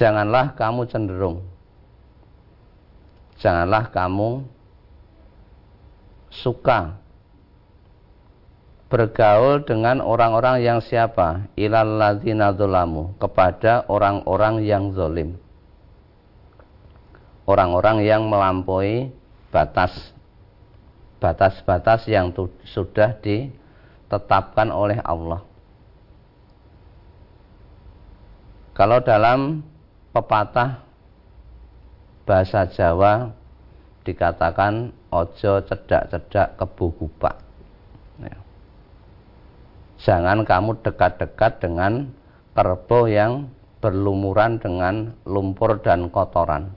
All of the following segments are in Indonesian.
janganlah kamu cenderung. Janganlah kamu suka bergaul dengan orang-orang yang siapa? Dzalamu kepada orang-orang yang zolim. Orang-orang yang melampaui batas batas-batas yang sudah ditetapkan oleh Allah. Kalau dalam pepatah bahasa Jawa dikatakan ojo cedak-cedak kebu gupak ya. jangan kamu dekat-dekat dengan kerbau yang berlumuran dengan lumpur dan kotoran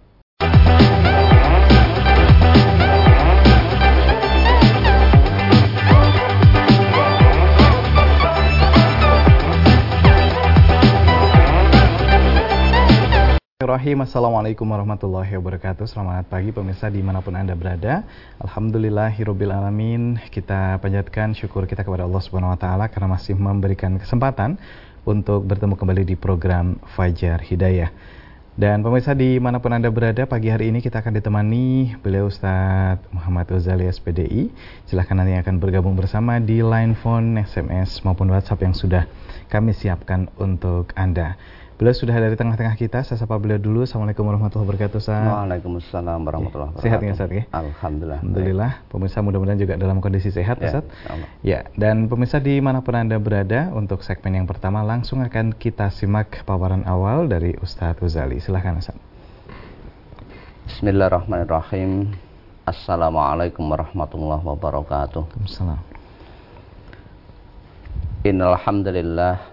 Bismillahirrahmanirrahim. Assalamualaikum warahmatullahi wabarakatuh. Selamat pagi pemirsa di mana pun anda berada. Alhamdulillahirrabbilalamin Kita panjatkan syukur kita kepada Allah subhanahu wa ta'ala Karena masih memberikan kesempatan Untuk bertemu kembali di program Fajar Hidayah. Dan pemirsa di mana pun anda berada Pagi hari ini kita akan ditemani Beliau Ustadz Muhammad Ghazali SPDI Silahkan nanti akan bergabung bersama Di line phone, SMS maupun WhatsApp yang sudah kami siapkan untuk anda Beliau sudah ada di tengah-tengah kita. Saya sapa beliau dulu. Assalamualaikum warahmatullahi wabarakatuh. Ustaz. Waalaikumsalam warahmatullahi wabarakatuh. Sehat nggak Ustaz ya? Alhamdulillah. Alhamdulillah. Pemirsa mudah-mudahan juga dalam kondisi sehat ya, Ustaz. Ya, dan pemirsa di mana pun Anda berada, untuk segmen yang pertama langsung akan kita simak paparan awal dari Ustadz Uzali. Silahkan Ustaz. Bismillahirrahmanirrahim. Assalamualaikum warahmatullahi wabarakatuh. Waalaikumsalam. Innalhamdulillah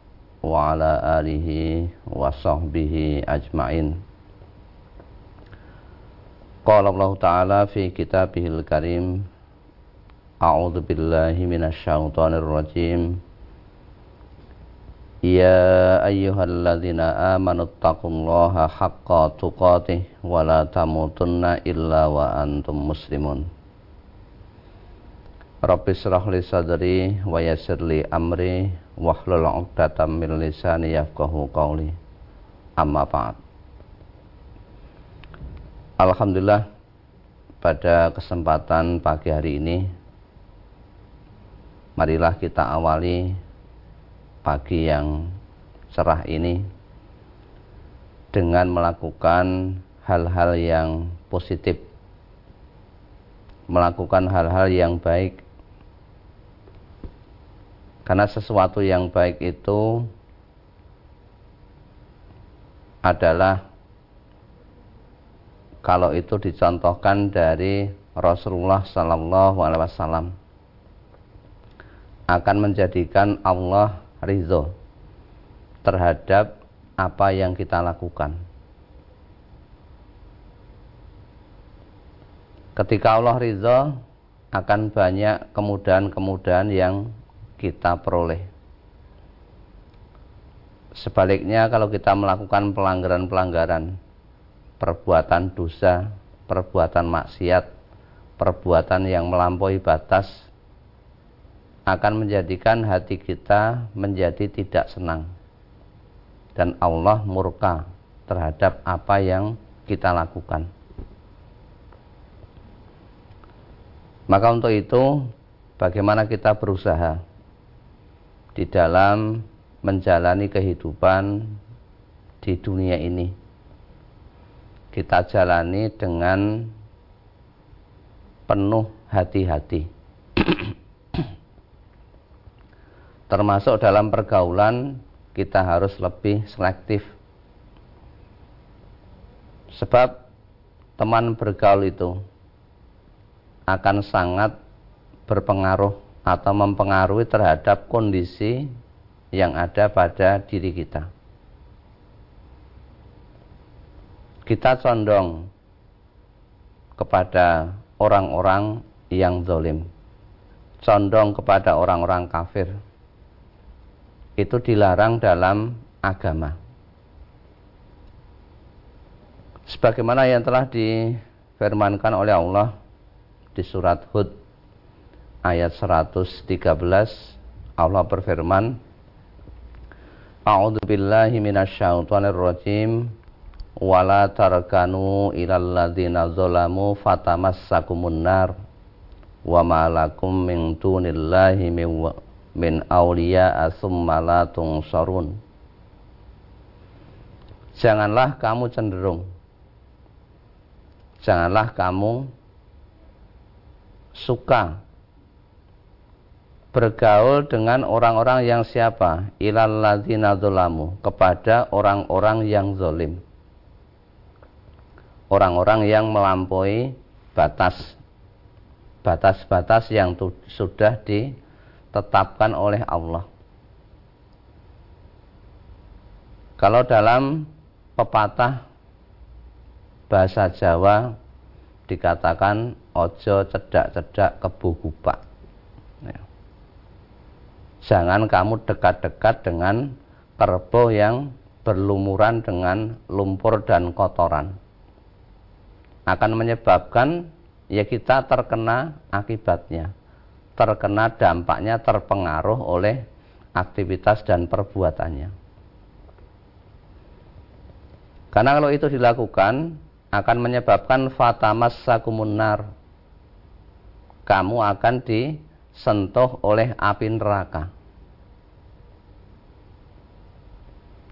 wa ala alihi wa sahbihi ajma'in. Qala Allah Ta'ala fi kitabihil karim A'udhu billahi minasyaitonir rajim. Ya ayyuhalladzina amanu taqullaha haqqa tuqatih wa la tamutunna illa wa antum muslimun. Rabbi syrah li sadri wa yassir li amri wahlul 'uqdatam min lisani yafqahu qawli. Amma ba'd. Alhamdulillah pada kesempatan pagi hari ini marilah kita awali pagi yang cerah ini dengan melakukan hal-hal yang positif melakukan hal-hal yang baik karena sesuatu yang baik itu adalah kalau itu dicontohkan dari Rasulullah Sallallahu Alaihi Wasallam akan menjadikan Allah ridho terhadap apa yang kita lakukan. Ketika Allah ridho akan banyak kemudahan-kemudahan yang kita peroleh. Sebaliknya kalau kita melakukan pelanggaran-pelanggaran, perbuatan dosa, perbuatan maksiat, perbuatan yang melampaui batas akan menjadikan hati kita menjadi tidak senang dan Allah murka terhadap apa yang kita lakukan. Maka untuk itu bagaimana kita berusaha di dalam menjalani kehidupan di dunia ini. Kita jalani dengan penuh hati-hati. Termasuk dalam pergaulan kita harus lebih selektif. Sebab teman bergaul itu akan sangat berpengaruh atau mempengaruhi terhadap kondisi yang ada pada diri kita. kita condong kepada orang-orang yang zalim. Condong kepada orang-orang kafir. Itu dilarang dalam agama. Sebagaimana yang telah difirmankan oleh Allah di surat Hud ayat 113 Allah berfirman A'udzu billahi minasyaitonir rajim wala tarkanu ilal ladzina zalamu fatamassakumun nar wa ma lakum min dunillahi min awliya summa la tunsarun. Janganlah kamu cenderung Janganlah kamu suka bergaul dengan orang-orang yang siapa? Ilal ladzina kepada orang-orang yang zolim orang-orang yang melampaui batas batas-batas yang sudah ditetapkan oleh Allah. Kalau dalam pepatah bahasa Jawa dikatakan ojo cedak-cedak kebu. Ya. Jangan kamu dekat-dekat dengan kerbau yang berlumuran dengan lumpur dan kotoran akan menyebabkan ya kita terkena akibatnya, terkena dampaknya, terpengaruh oleh aktivitas dan perbuatannya. Karena kalau itu dilakukan akan menyebabkan fatamas sakumunar. Kamu akan disentuh oleh api neraka.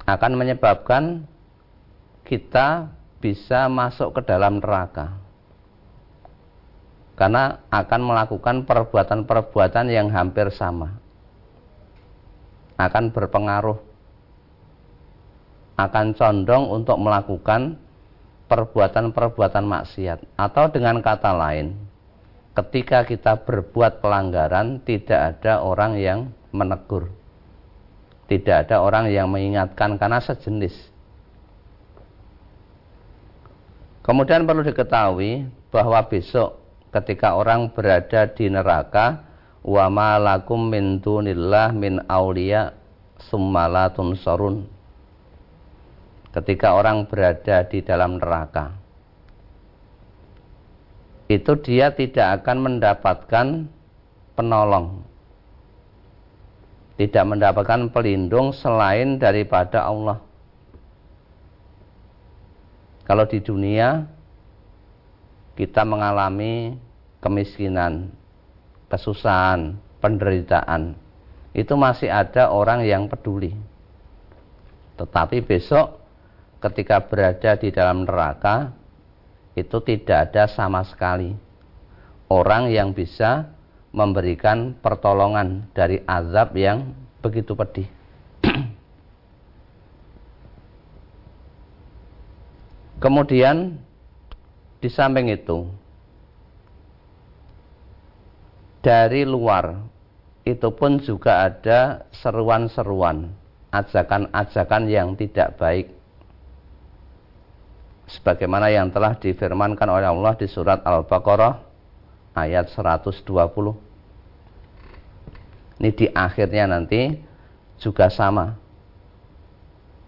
Akan menyebabkan kita bisa masuk ke dalam neraka. Karena akan melakukan perbuatan-perbuatan yang hampir sama. Akan berpengaruh. Akan condong untuk melakukan perbuatan-perbuatan maksiat. Atau dengan kata lain ketika kita berbuat pelanggaran tidak ada orang yang menegur. Tidak ada orang yang mengingatkan karena sejenis. Kemudian perlu diketahui bahwa besok ketika orang berada di neraka wa ma lakum min dunillah min auliya summalatun sorun ketika orang berada di dalam neraka itu dia tidak akan mendapatkan penolong. Tidak mendapatkan pelindung selain daripada Allah. Kalau di dunia kita mengalami kemiskinan, kesusahan, penderitaan, itu masih ada orang yang peduli. Tetapi besok ketika berada di dalam neraka itu tidak ada sama sekali orang yang bisa memberikan pertolongan dari azab yang begitu pedih. Kemudian di samping itu dari luar itu pun juga ada seruan-seruan, ajakan-ajakan yang tidak baik. Sebagaimana yang telah difirmankan oleh Allah di surat Al-Baqarah ayat 120. Ini di akhirnya nanti juga sama.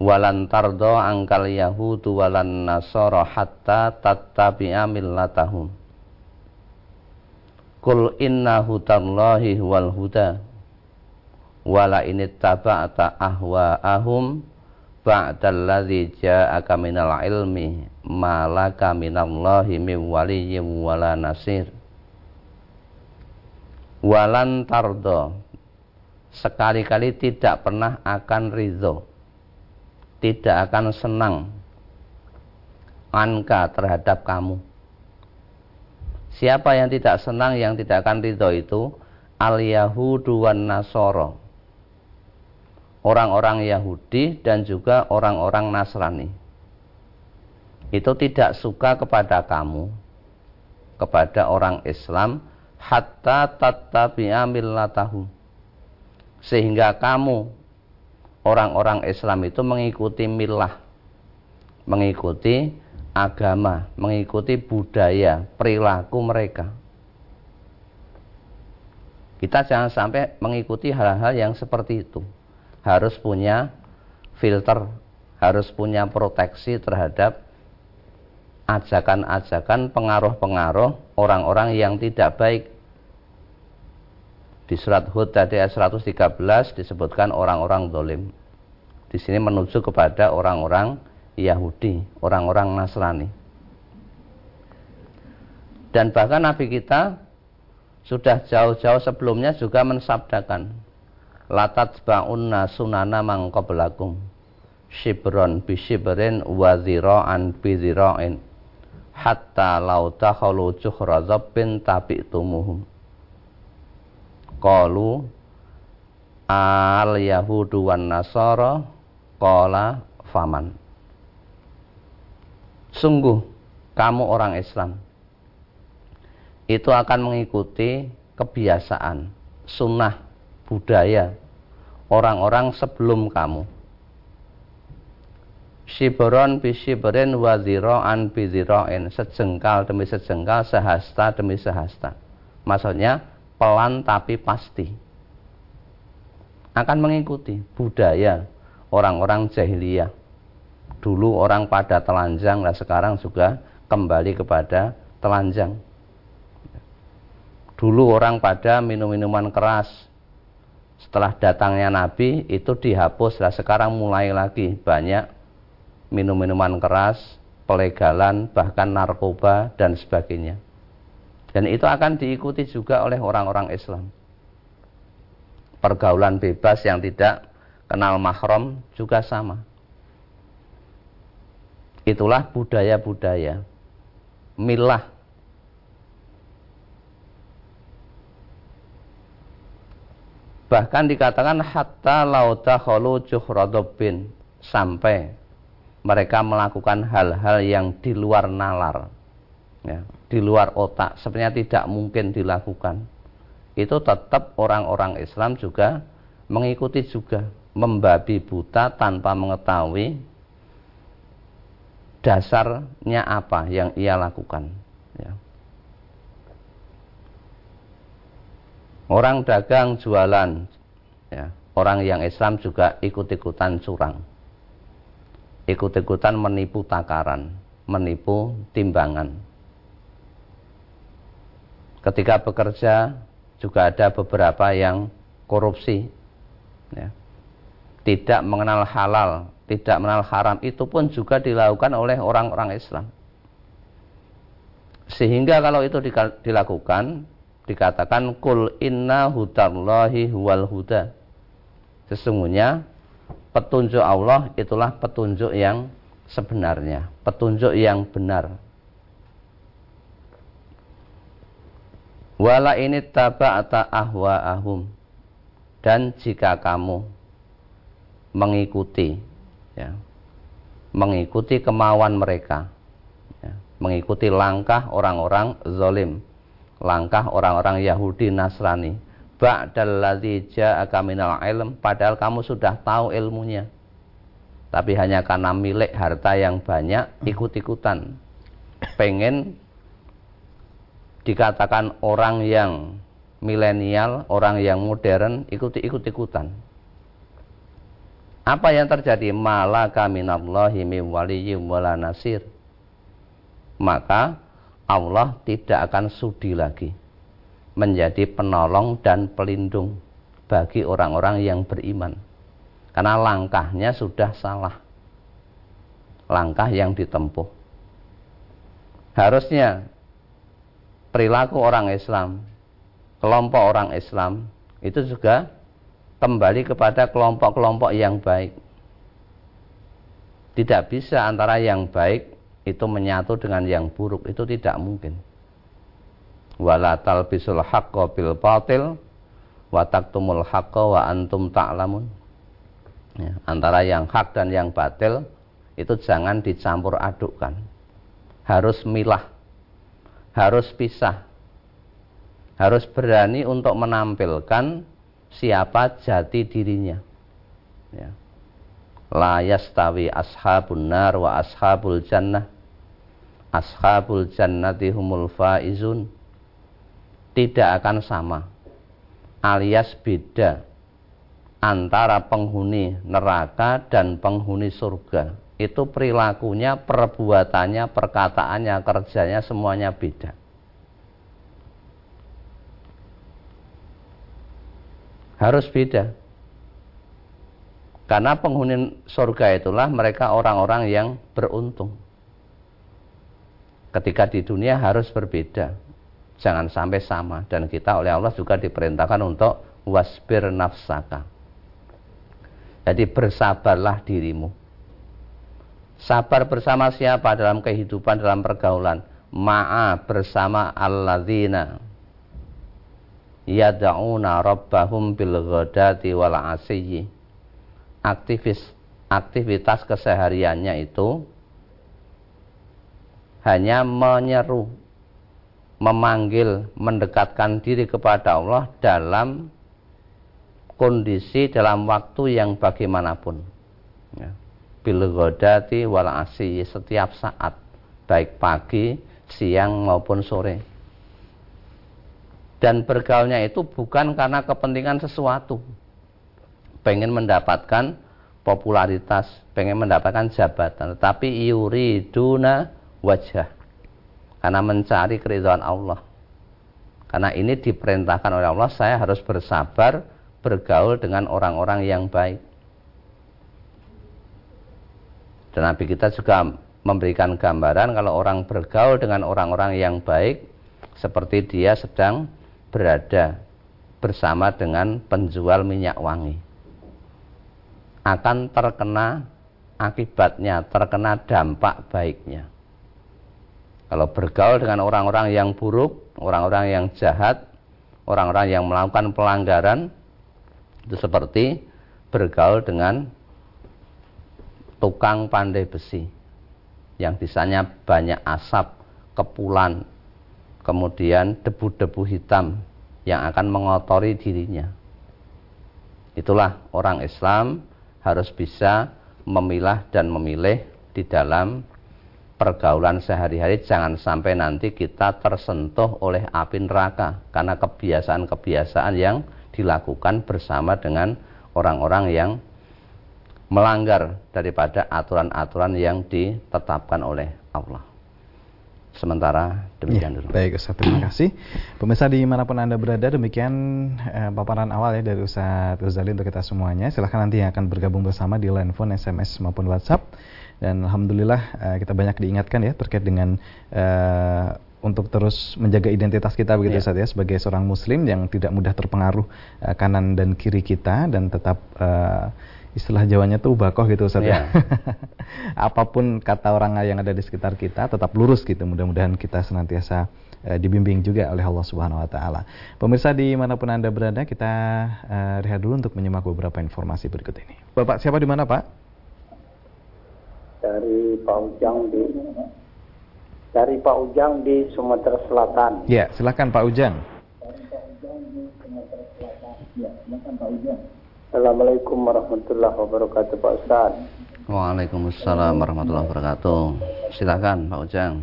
Walan tardo angkal yahudu walan nasoro hatta tattabi'a millatahum. Kul inna hudallahi wal huda. Wala ini taba'ata ahwa'ahum ba'dalladzi ja'aka minal ilmi malaka minallahi min waliyyin wala nasir walan tardo sekali-kali tidak pernah akan ridho tidak akan senang anka terhadap kamu. Siapa yang tidak senang, yang tidak akan ridho itu al-Yahudu wan Nasoro. Orang-orang Yahudi dan juga orang-orang Nasrani. Itu tidak suka kepada kamu, kepada orang Islam, hatta tattabi'a millatahum. Sehingga kamu orang-orang Islam itu mengikuti milah, mengikuti agama, mengikuti budaya, perilaku mereka. Kita jangan sampai mengikuti hal-hal yang seperti itu. Harus punya filter, harus punya proteksi terhadap ajakan-ajakan pengaruh-pengaruh orang-orang yang tidak baik. Di surat Hud tadi ayat 113 disebutkan orang-orang dolim. Di sini menuju kepada orang-orang Yahudi, orang-orang Nasrani. Dan bahkan Nabi kita sudah jauh-jauh sebelumnya juga mensabdakan latat ba'unna sunana mangqablakum. Shibron bi shibrin wa zira'an bi zira'in. Hatta lau takhalu juhra zabbin tabi'tumuhum. Qalu al yahudu wan nasara? Qala faman. Sungguh kamu orang Islam. Itu akan mengikuti kebiasaan, sunnah, budaya orang-orang sebelum kamu. Shiberon bishiberin waziro'an biziro'in Sejengkal demi sejengkal, sehasta demi sehasta Maksudnya pelan tapi pasti Akan mengikuti budaya orang-orang jahiliyah Dulu orang pada telanjang, nah sekarang juga kembali kepada telanjang Dulu orang pada minum minuman keras. Setelah datangnya Nabi itu dihapus. Nah sekarang mulai lagi banyak minum minuman keras, pelegalan, bahkan narkoba dan sebagainya. Dan itu akan diikuti juga oleh orang-orang Islam. Pergaulan bebas yang tidak kenal mahram juga sama. Itulah budaya-budaya. Milah Bahkan dikatakan hatta lauta kholu juhradobin sampai mereka melakukan hal-hal yang di luar nalar, ya, di luar otak, sebenarnya tidak mungkin dilakukan. Itu tetap orang-orang Islam juga mengikuti juga, membabi buta tanpa mengetahui dasarnya apa yang ia lakukan. Ya. Orang dagang jualan, ya, orang yang Islam juga ikut-ikutan curang, ikut-ikutan menipu takaran, menipu timbangan. Ketika bekerja juga ada beberapa yang korupsi, ya. tidak mengenal halal, tidak mengenal haram, itu pun juga dilakukan oleh orang-orang Islam. Sehingga kalau itu dilakukan, dikatakan kul inna hudallahi huwal huda. Sesungguhnya petunjuk Allah itulah petunjuk yang sebenarnya, petunjuk yang benar. Wala ini taba'ata ahwa'ahum dan jika kamu mengikuti ya, mengikuti kemauan mereka ya, mengikuti langkah orang-orang zalim langkah orang-orang Yahudi Nasrani ba'dal ladzi ja'aka minal ilm padahal kamu sudah tahu ilmunya tapi hanya karena milik harta yang banyak ikut-ikutan pengen dikatakan orang yang milenial, orang yang modern ikuti-ikut-ikutan. Apa yang terjadi? Malaka minallahi min waliyyin wala nasir. Maka Allah tidak akan sudi lagi menjadi penolong dan pelindung bagi orang-orang yang beriman. Karena langkahnya sudah salah. Langkah yang ditempuh. Harusnya perilaku orang Islam, kelompok orang Islam itu juga kembali kepada kelompok-kelompok yang baik. Tidak bisa antara yang baik itu menyatu dengan yang buruk itu tidak mungkin. Wala talbisul haqqo bil batil haqqo wa antum ta'lamun. Ya, antara yang hak dan yang batil itu jangan dicampur adukkan. Harus milah. Harus pisah. Harus berani untuk menampilkan siapa jati dirinya. Ya la yastawi ashabun nar wa ashabul jannah ashabul jannati humul faizun tidak akan sama alias beda antara penghuni neraka dan penghuni surga itu perilakunya, perbuatannya, perkataannya, kerjanya semuanya beda. Harus beda. Karena penghuni surga itulah mereka orang-orang yang beruntung. Ketika di dunia harus berbeda. Jangan sampai sama. Dan kita oleh Allah juga diperintahkan untuk wasbir nafsaka jadi bersabarlah dirimu. Sabar bersama siapa dalam kehidupan, dalam pergaulan? Ma'a bersama alladzina yada'una rabbahum bil ghadati wal asiyyi. Aktivis aktivitas kesehariannya itu hanya menyeru, memanggil, mendekatkan diri kepada Allah dalam kondisi dalam waktu yang bagaimanapun. Ya. Bil godati wal setiap saat, baik pagi, siang maupun sore. Dan bergaulnya itu bukan karena kepentingan sesuatu. Pengen mendapatkan popularitas, pengen mendapatkan jabatan, tetapi yuriduna wajah. Karena mencari keridhaan Allah. Karena ini diperintahkan oleh Allah, saya harus bersabar bergaul dengan orang-orang yang baik. Dan Nabi kita juga memberikan gambaran kalau orang bergaul dengan orang-orang yang baik seperti dia sedang berada bersama dengan penjual minyak wangi. Akan terkena akibatnya, terkena dampak baiknya. Kalau bergaul dengan orang-orang yang buruk, orang-orang yang jahat, orang-orang yang melakukan pelanggaran, itu seperti bergaul dengan tukang pandai besi yang bisanya banyak asap, kepulan, kemudian debu-debu hitam yang akan mengotori dirinya. Itulah orang Islam harus bisa memilah dan memilih di dalam pergaulan sehari-hari jangan sampai nanti kita tersentuh oleh api neraka karena kebiasaan-kebiasaan yang dilakukan bersama dengan orang-orang yang melanggar daripada aturan-aturan yang ditetapkan oleh Allah. Sementara demikian ya, dulu. Baik Ustaz, terima kasih. Pemirsa di mana pun Anda berada, demikian eh, paparan awal ya dari Ustaz Ghazali untuk kita semuanya. Silahkan nanti yang akan bergabung bersama di line phone, SMS maupun WhatsApp. Dan Alhamdulillah eh, kita banyak diingatkan ya terkait dengan eh, untuk terus menjaga identitas kita begitu yeah. saja ya, sebagai seorang muslim yang tidak mudah terpengaruh uh, kanan dan kiri kita dan tetap uh, istilah Jawanya tuh bakoh gitu Ustaz yeah. ya. Iya. Apa pun kata orang yang ada di sekitar kita tetap lurus gitu. Mudah-mudahan kita senantiasa uh, dibimbing juga oleh Allah Subhanahu wa taala. Pemirsa di mana pun Anda berada, kita uh, rehat dulu untuk menyimak beberapa informasi berikut ini. Bapak siapa di mana, Pak? Dari Pak Ujang di dari Pak Ujang di Sumatera Selatan. Ya, silakan Pak Ujang. Assalamualaikum warahmatullahi wabarakatuh Pak Ustaz. Waalaikumsalam warahmatullahi wabarakatuh. Silakan Pak Ujang.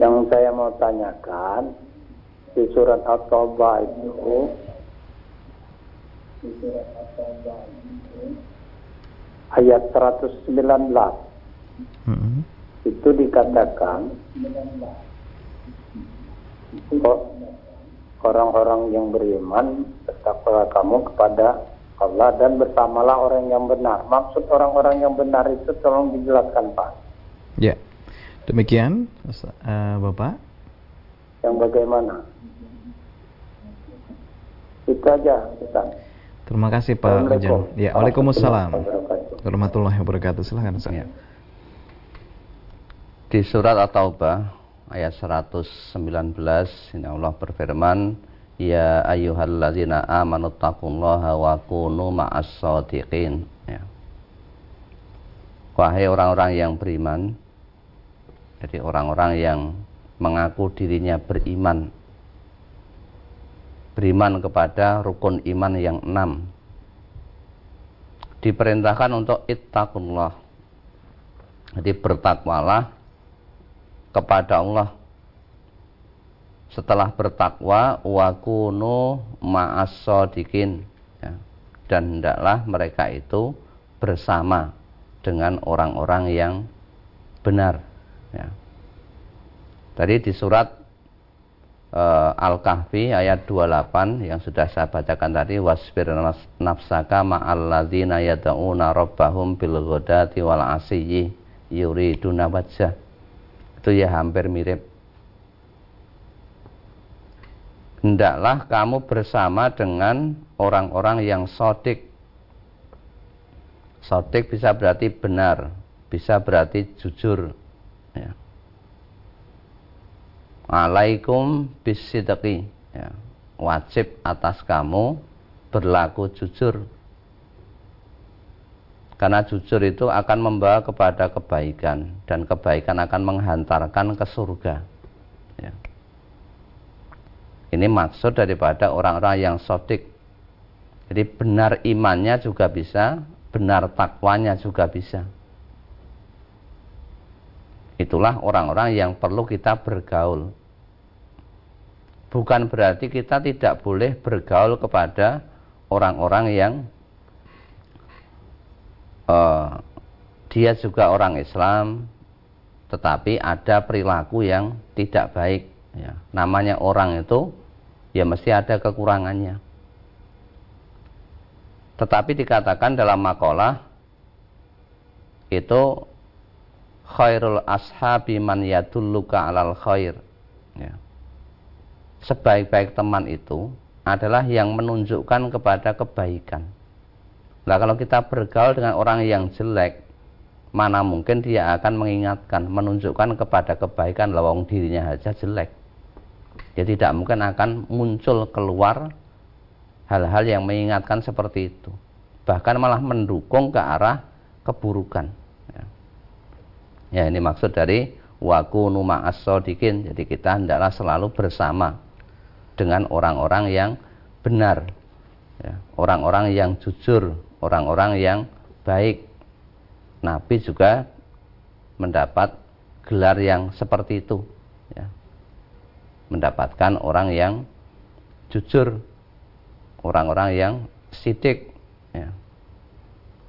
Yang saya mau tanyakan di surat At-Taubah itu di surat At-Taubah itu ayat 119 hmm. itu dikatakan orang-orang yang beriman bertakwalah kamu kepada Allah dan bersamalah orang yang benar. Maksud orang-orang yang benar itu tolong dijelaskan Pak. Ya, demikian uh, Bapak. Yang bagaimana? Itu aja, Ustaz. Terima kasih Pak Ujang. Ya, Waalaikumsalam warahmatullahi wabarakatuh. Silahkan Ustaz. Ya. Di surat At-Taubah ayat 119 ini Allah berfirman Ya ayyuhalladzina amanu taqullaha wa kunu ma'as ya. Wahai orang-orang yang beriman Jadi orang-orang yang mengaku dirinya beriman beriman kepada rukun iman yang enam. diperintahkan untuk ittaqullah. Jadi bertakwalah kepada Allah. Setelah bertakwa wa kunu ma'as ya. Dan hendaklah mereka itu bersama dengan orang-orang yang benar ya. Tadi di surat uh, Al-Kahfi ayat 28 yang sudah saya bacakan tadi wasbir nafsaka ma'alladzina yad'una rabbahum bil ghadati wal asiyyi yuriduna wajhah. Itu ya hampir mirip. Hendaklah kamu bersama dengan orang-orang yang sodik. Sodik bisa berarti benar, bisa berarti jujur. Ya alaikum bisidqi ya, wajib atas kamu berlaku jujur karena jujur itu akan membawa kepada kebaikan dan kebaikan akan menghantarkan ke surga. Ya. ini maksud daripada orang-orang yang sodik. Jadi benar imannya juga bisa benar takwanya juga bisa. Itulah orang-orang yang perlu kita bergaul. Bukan berarti kita tidak boleh bergaul kepada orang-orang yang uh, dia juga orang Islam tetapi ada perilaku yang tidak baik ya. namanya orang itu ya mesti ada kekurangannya tetapi dikatakan dalam makalah itu khairul ashabi man yadulluka alal khair ya sebaik-baik teman itu adalah yang menunjukkan kepada kebaikan. Nah kalau kita bergaul dengan orang yang jelek, mana mungkin dia akan mengingatkan, menunjukkan kepada kebaikan lawang dirinya saja jelek. Dia tidak mungkin akan muncul keluar hal-hal yang mengingatkan seperti itu. Bahkan malah mendukung ke arah keburukan. Ya, ya ini maksud dari waku numa asodikin. Jadi kita hendaklah selalu bersama dengan orang-orang yang benar, ya, orang-orang ya, yang jujur, orang-orang yang baik. Nabi juga mendapat gelar yang seperti itu, ya. mendapatkan orang yang jujur, orang-orang yang sidik, ya.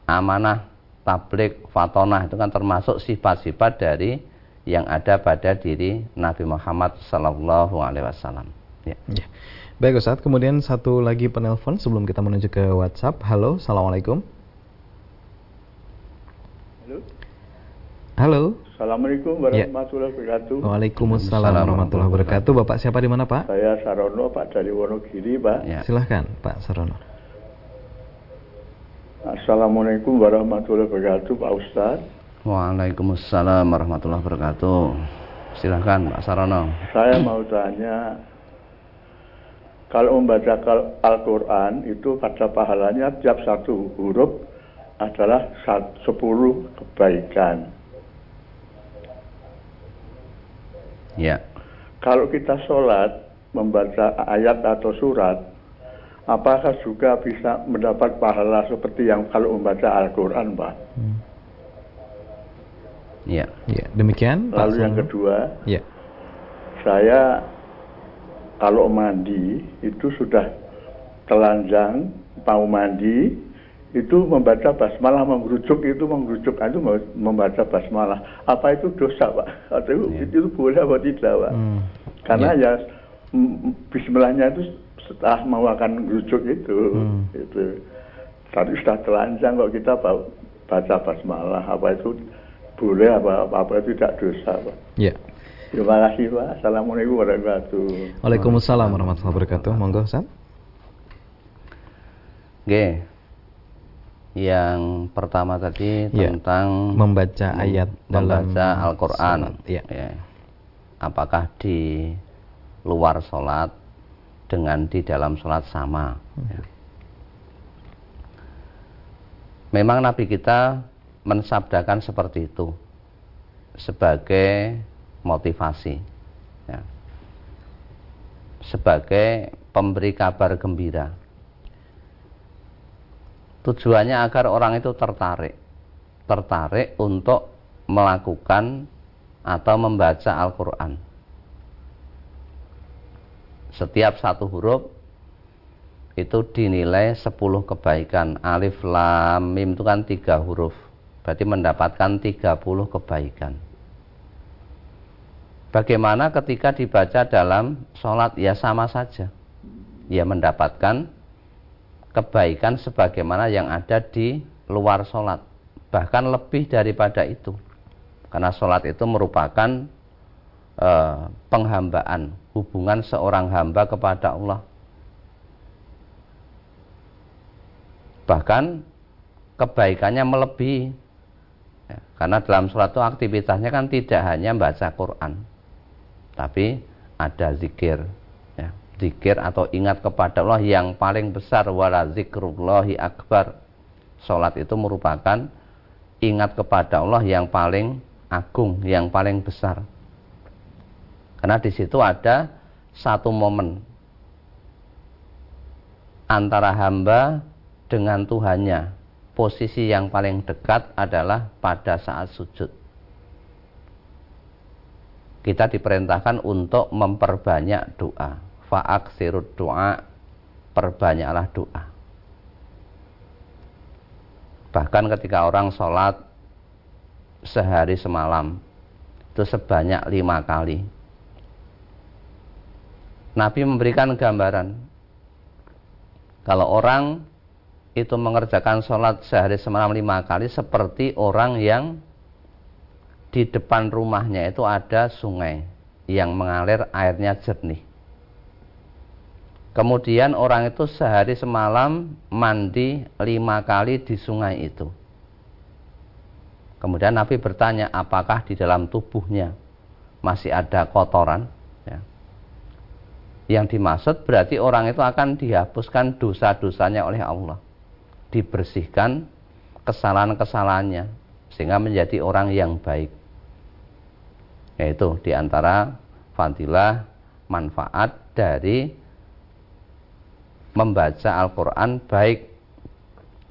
amanah, tablik, fatonah itu kan termasuk sifat-sifat dari yang ada pada diri Nabi Muhammad Sallallahu Alaihi Wasallam. Ya. ya. Baik Ustaz, kemudian satu lagi penelpon sebelum kita menuju ke WhatsApp. Halo, Assalamualaikum. Halo. Halo. Assalamualaikum warahmatullahi wabarakatuh. Waalaikumsalam warahmatullahi wabarakatuh. Bapak siapa di mana Pak? Saya Sarono Pak dari Wonogiri Pak. Ya. Silahkan Pak Sarono. Assalamualaikum warahmatullahi wabarakatuh Pak Ustaz. Waalaikumsalam warahmatullahi wabarakatuh. Silahkan Pak Sarono. Saya mau tanya kalau membaca Al-Quran itu pada pahalanya tiap satu huruf adalah sepuluh kebaikan. Ya. Kalau kita sholat membaca ayat atau surat, apakah juga bisa mendapat pahala seperti yang kalau membaca Al-Quran, Pak? Hmm. Ya. ya. Demikian. Lalu Pak yang kedua, ya. saya kalau mandi itu sudah telanjang mau mandi itu membaca basmalah merujuk itu merujuk itu membaca basmalah apa itu dosa pak atau yeah. itu, itu boleh apa tidak pak hmm. karena yeah. ya Bismillahnya itu setelah mau akan merujuk itu hmm. itu tadi sudah telanjang kok kita baca basmalah apa itu boleh apa apa itu tidak dosa pak yeah. Terima kasih Pak. Assalamualaikum warahmatullahi wabarakatuh. Waalaikumsalam warahmatullahi wabarakatuh. Monggo Ustaz. Oke. Yang pertama tadi ya. tentang membaca ayat membaca dalam Al-Qur'an. Ya. ya. Apakah di luar sholat dengan di dalam sholat sama? Hmm. Ya. Memang Nabi kita mensabdakan seperti itu sebagai motivasi ya. sebagai pemberi kabar gembira Tujuannya agar orang itu tertarik. Tertarik untuk melakukan atau membaca Al-Quran. Setiap satu huruf itu dinilai 10 kebaikan. Alif, lam, mim itu kan tiga huruf. Berarti mendapatkan 30 kebaikan. Bagaimana ketika dibaca dalam sholat? Ya sama saja. Ya mendapatkan kebaikan sebagaimana yang ada di luar sholat. Bahkan lebih daripada itu. Karena sholat itu merupakan eh, penghambaan. Hubungan seorang hamba kepada Allah. Bahkan kebaikannya melebihi. Ya, karena dalam sholat itu aktivitasnya kan tidak hanya baca Quran. Tapi ada zikir. Ya, zikir atau ingat kepada Allah yang paling besar. Wala zikrullahi akbar. Sholat itu merupakan ingat kepada Allah yang paling agung, yang paling besar. Karena di situ ada satu momen antara hamba dengan Tuhannya. Posisi yang paling dekat adalah pada saat sujud. Kita diperintahkan untuk memperbanyak doa. Fa'ak sirut doa, perbanyaklah doa. Bahkan ketika orang sholat sehari semalam, itu sebanyak lima kali. Nabi memberikan gambaran. Kalau orang itu mengerjakan sholat sehari semalam lima kali seperti orang yang di depan rumahnya itu ada sungai yang mengalir airnya jernih. Kemudian orang itu sehari semalam mandi lima kali di sungai itu. Kemudian Nabi bertanya apakah di dalam tubuhnya masih ada kotoran. Ya. Yang dimaksud berarti orang itu akan dihapuskan dosa-dosanya oleh Allah dibersihkan kesalahan-kesalahannya sehingga menjadi orang yang baik. Yaitu di antara fadilah manfaat dari membaca Al-Quran baik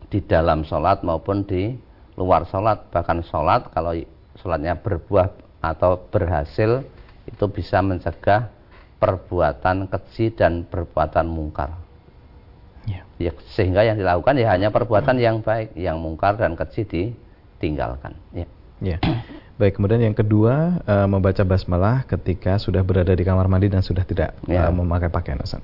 di dalam sholat maupun di luar sholat bahkan sholat kalau sholatnya berbuah atau berhasil itu bisa mencegah perbuatan keji dan perbuatan mungkar Ya. ya. Sehingga yang dilakukan ya hanya perbuatan yang baik, yang mungkar dan keji ditinggalkan. Ya. ya. Baik, kemudian yang kedua uh, membaca basmalah ketika sudah berada di kamar mandi dan sudah tidak ya. uh, memakai pakaian Ustaz.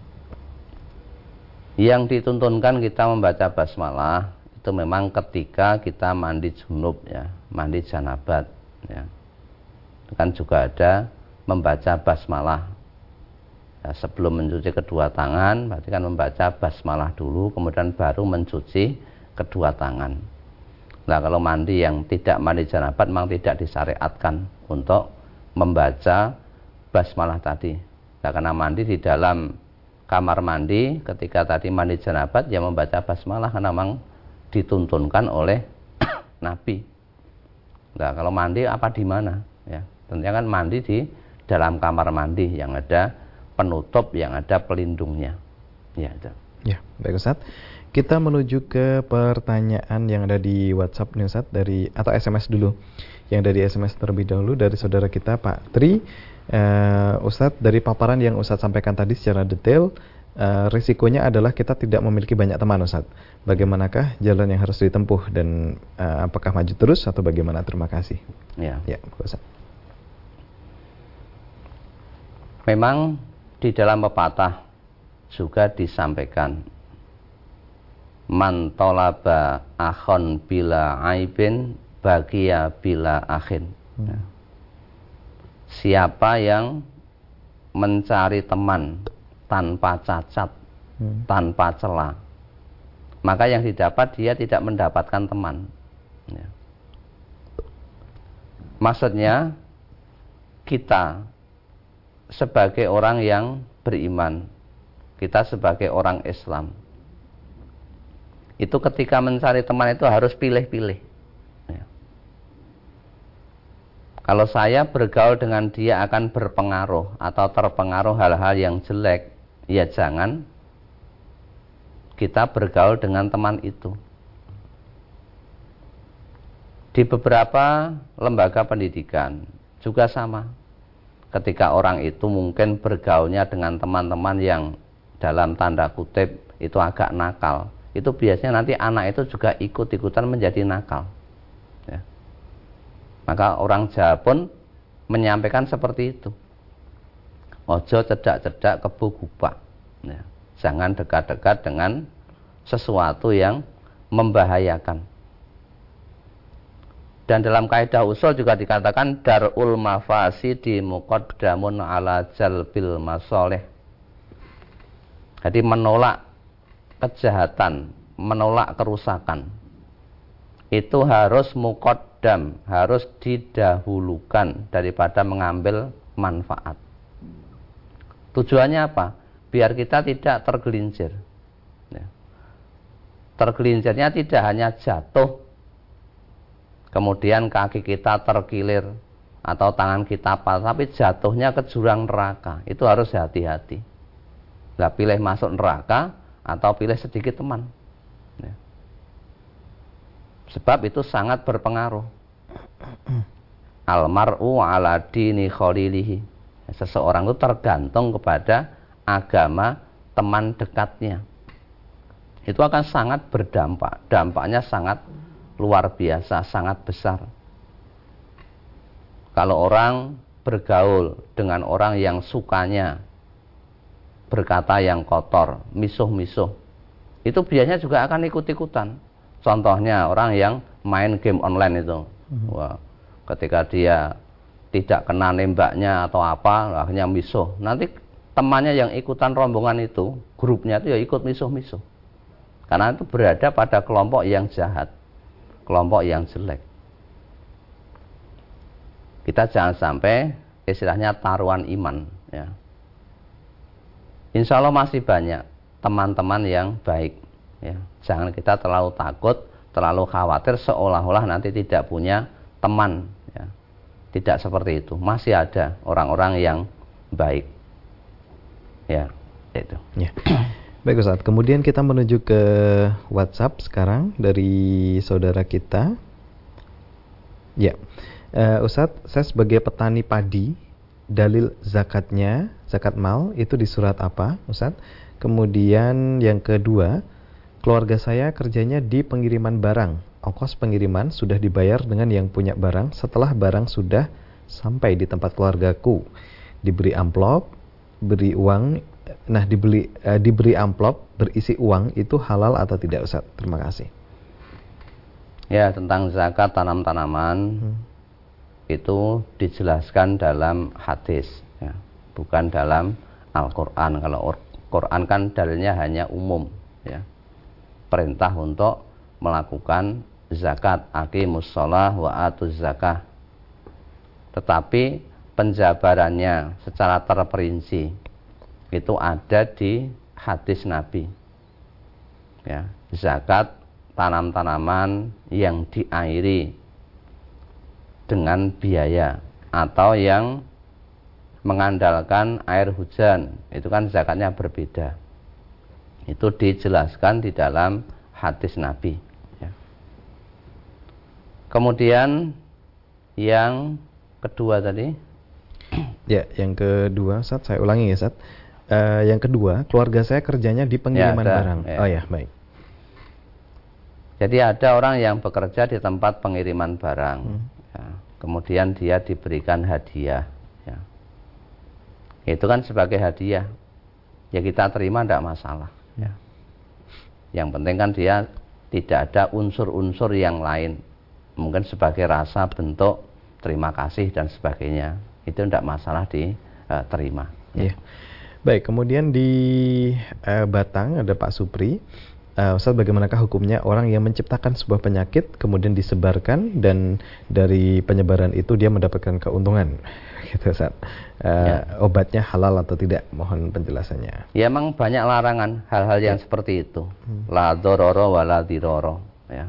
Yang dituntunkan kita membaca basmalah itu memang ketika kita mandi junub ya, mandi janabat ya. Kan juga ada membaca basmalah ya, sebelum mencuci kedua tangan berarti kan membaca basmalah dulu kemudian baru mencuci kedua tangan nah kalau mandi yang tidak mandi janabat memang tidak disyariatkan untuk membaca basmalah tadi nah, karena mandi di dalam kamar mandi ketika tadi mandi janabat ya membaca basmalah karena memang dituntunkan oleh Nabi nah kalau mandi apa di mana ya tentunya kan mandi di dalam kamar mandi yang ada penutup yang ada pelindungnya. Ya, itu. Ya, baik Ustaz. Kita menuju ke pertanyaan yang ada di WhatsApp nih Ustaz dari atau SMS dulu. Yang dari SMS terlebih dahulu dari saudara kita Pak Tri. Uh, Ustadz dari paparan yang Ustadz sampaikan tadi secara detail uh, risikonya adalah kita tidak memiliki banyak teman Ustadz. Bagaimanakah jalan yang harus ditempuh dan uh, apakah maju terus atau bagaimana? Terima kasih. Ya, ya Ustadz. Memang di dalam pepatah juga disampaikan man tolaba akhon bila aibin bagia bila akhin hmm. Ya. siapa yang mencari teman tanpa cacat hmm. tanpa celah maka yang didapat dia tidak mendapatkan teman ya. maksudnya kita sebagai orang yang beriman, kita sebagai orang Islam, itu ketika mencari teman itu harus pilih-pilih. Ya. Kalau saya bergaul dengan dia akan berpengaruh atau terpengaruh hal-hal yang jelek, ya jangan kita bergaul dengan teman itu. Di beberapa lembaga pendidikan juga sama. Ketika orang itu mungkin bergaulnya dengan teman-teman yang dalam tanda kutip itu agak nakal, itu biasanya nanti anak itu juga ikut-ikutan menjadi nakal. Ya. Maka orang Jawa pun menyampaikan seperti itu. Ojo cedak-cedak kebu gupak. Ya. Jangan dekat-dekat dengan sesuatu yang membahayakan. Dan dalam kaidah usul juga dikatakan darul mafasidi muqaddamun ala jalbil masoleh. Jadi menolak kejahatan, menolak kerusakan. Itu harus muqaddam, harus didahulukan daripada mengambil manfaat. Tujuannya apa? Biar kita tidak tergelincir. Ya. Tergelincirnya tidak hanya jatuh kemudian kaki kita terkilir atau tangan kita patah tapi jatuhnya ke jurang neraka itu harus hati-hati Nah, pilih masuk neraka atau pilih sedikit teman. Ya. sebab itu sangat berpengaruh. Almaru ala dini khalilihi seseorang itu tergantung kepada agama teman dekatnya. Itu akan sangat berdampak. Dampaknya sangat luar biasa, sangat besar. Kalau orang bergaul dengan orang yang sukanya berkata yang kotor, misuh-misuh, itu biasanya juga akan ikut-ikutan. Contohnya orang yang main game online itu, hmm. wah, ketika dia tidak kena nembaknya atau apa, akhirnya misuh. Nanti temannya yang ikutan rombongan itu, grupnya itu ya ikut misuh-misuh. Karena itu berada pada kelompok yang jahat kelompok yang jelek. Kita jangan sampai istilahnya taruhan iman. Ya. Insya Allah masih banyak teman-teman yang baik. Ya. Jangan kita terlalu takut, terlalu khawatir seolah-olah nanti tidak punya teman. Ya. Tidak seperti itu. Masih ada orang-orang yang baik. Ya, itu. Ya. Baik Ustaz, kemudian kita menuju ke WhatsApp sekarang dari saudara kita. Ya, uh, Ustaz, saya sebagai petani padi, dalil zakatnya, zakat mal itu di surat apa, Ustaz? Kemudian yang kedua, keluarga saya kerjanya di pengiriman barang. Ongkos pengiriman sudah dibayar dengan yang punya barang setelah barang sudah sampai di tempat keluargaku. Diberi amplop, beri uang nah dibeli uh, diberi amplop berisi uang itu halal atau tidak Ustaz? Terima kasih. Ya, tentang zakat tanam-tanaman hmm. Itu dijelaskan dalam hadis ya, bukan dalam Al-Qur'an. Kalau Quran kan dalilnya hanya umum ya. Perintah untuk melakukan zakat, aqimus shalah wa atuz zakah. Tetapi penjabarannya secara terperinci itu ada di hadis Nabi. Ya, zakat tanam-tanaman yang diairi dengan biaya atau yang mengandalkan air hujan itu kan zakatnya berbeda itu dijelaskan di dalam hadis Nabi ya. kemudian yang kedua tadi ya yang kedua saat saya ulangi ya saat uh, yang kedua, keluarga saya kerjanya di pengiriman ya, barang. Ya. Oh ya, baik. Jadi ada orang yang bekerja di tempat pengiriman barang. Hmm. Ya. Kemudian dia diberikan hadiah. Ya. Itu kan sebagai hadiah. Ya kita terima tidak masalah. Ya. Yang penting kan dia tidak ada unsur-unsur yang lain. Mungkin sebagai rasa bentuk terima kasih dan sebagainya. Itu tidak masalah diterima. Uh, ya. Yeah. Baik, kemudian di uh, Batang ada Pak Supri. Uh, Ustaz, bagaimanakah hukumnya orang yang menciptakan sebuah penyakit kemudian disebarkan dan dari penyebaran itu dia mendapatkan keuntungan? Gitu, Ustaz. Uh, ya. Obatnya halal atau tidak? Mohon penjelasannya. Ya, emang banyak larangan hal-hal yang ya. seperti itu. Hmm. La dororo wa la diroro. Ya.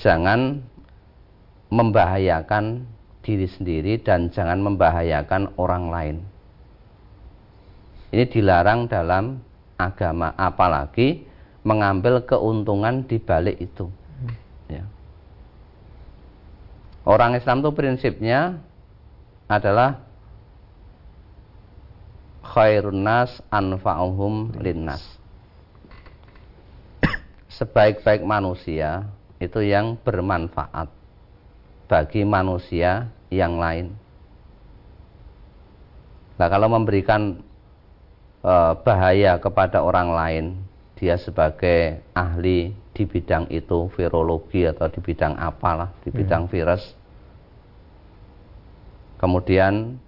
Jangan membahayakan diri sendiri dan jangan membahayakan orang lain. Ini dilarang dalam agama, apalagi mengambil keuntungan di balik itu. Ya. Orang Islam itu prinsipnya adalah khairun nas anfa'uhum linnas. Sebaik-baik manusia itu yang bermanfaat bagi manusia yang lain. Nah, kalau memberikan e, bahaya kepada orang lain, dia sebagai ahli di bidang itu, virologi atau di bidang apalah, di bidang hmm. virus. Kemudian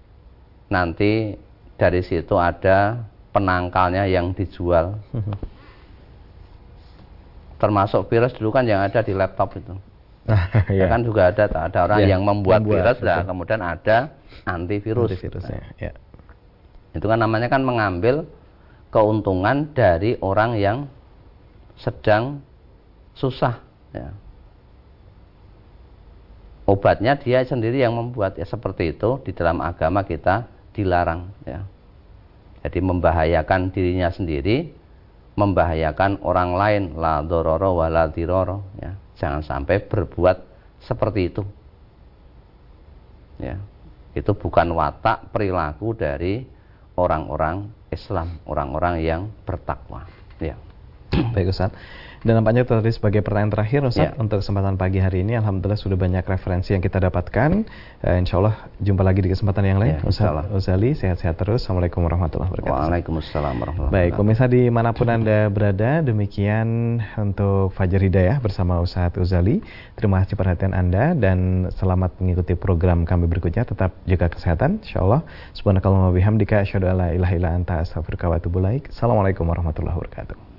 nanti dari situ ada penangkalnya yang dijual. Hmm. Termasuk virus dulu kan yang ada di laptop itu. ya. kan juga ada ada orang ya, yang membuat, membuat virus lah, kemudian ada antivirus. Antivirusnya, nah. ya. Itu kan namanya kan mengambil keuntungan dari orang yang sedang susah ya. Obatnya dia sendiri yang membuat ya seperti itu di dalam agama kita dilarang ya. Jadi membahayakan dirinya sendiri, membahayakan orang lain la dororo wa la diroro ya. Jangan sampai berbuat seperti itu. Ya. Itu bukan watak perilaku dari orang-orang Islam, orang-orang yang bertakwa. Ya. Baik Ustaz. Dan nampaknya tadi sebagai pertanyaan terakhir Ustaz ya. untuk kesempatan pagi hari ini Alhamdulillah sudah banyak referensi yang kita dapatkan. Uh, Insya Allah jumpa lagi di kesempatan yang lain. Ya, Ustaz Uzali sehat-sehat terus. Assalamualaikum warahmatullahi wabarakatuh. Waalaikumsalam warahmatullahi wabarakatuh. Baik pemirsa di mana pun Anda berada Demikian untuk Fajar Hidayah bersama Ustaz Uzali. Terima kasih perhatian Anda dan selamat mengikuti program kami berikutnya. Tetap jaga kesehatan Insya Allah. Subhanakallah wa bihamdika Asyadu ala ilaha ila anta astagfirullah wa Assalamualaikum warahmatullahi wabarakatuh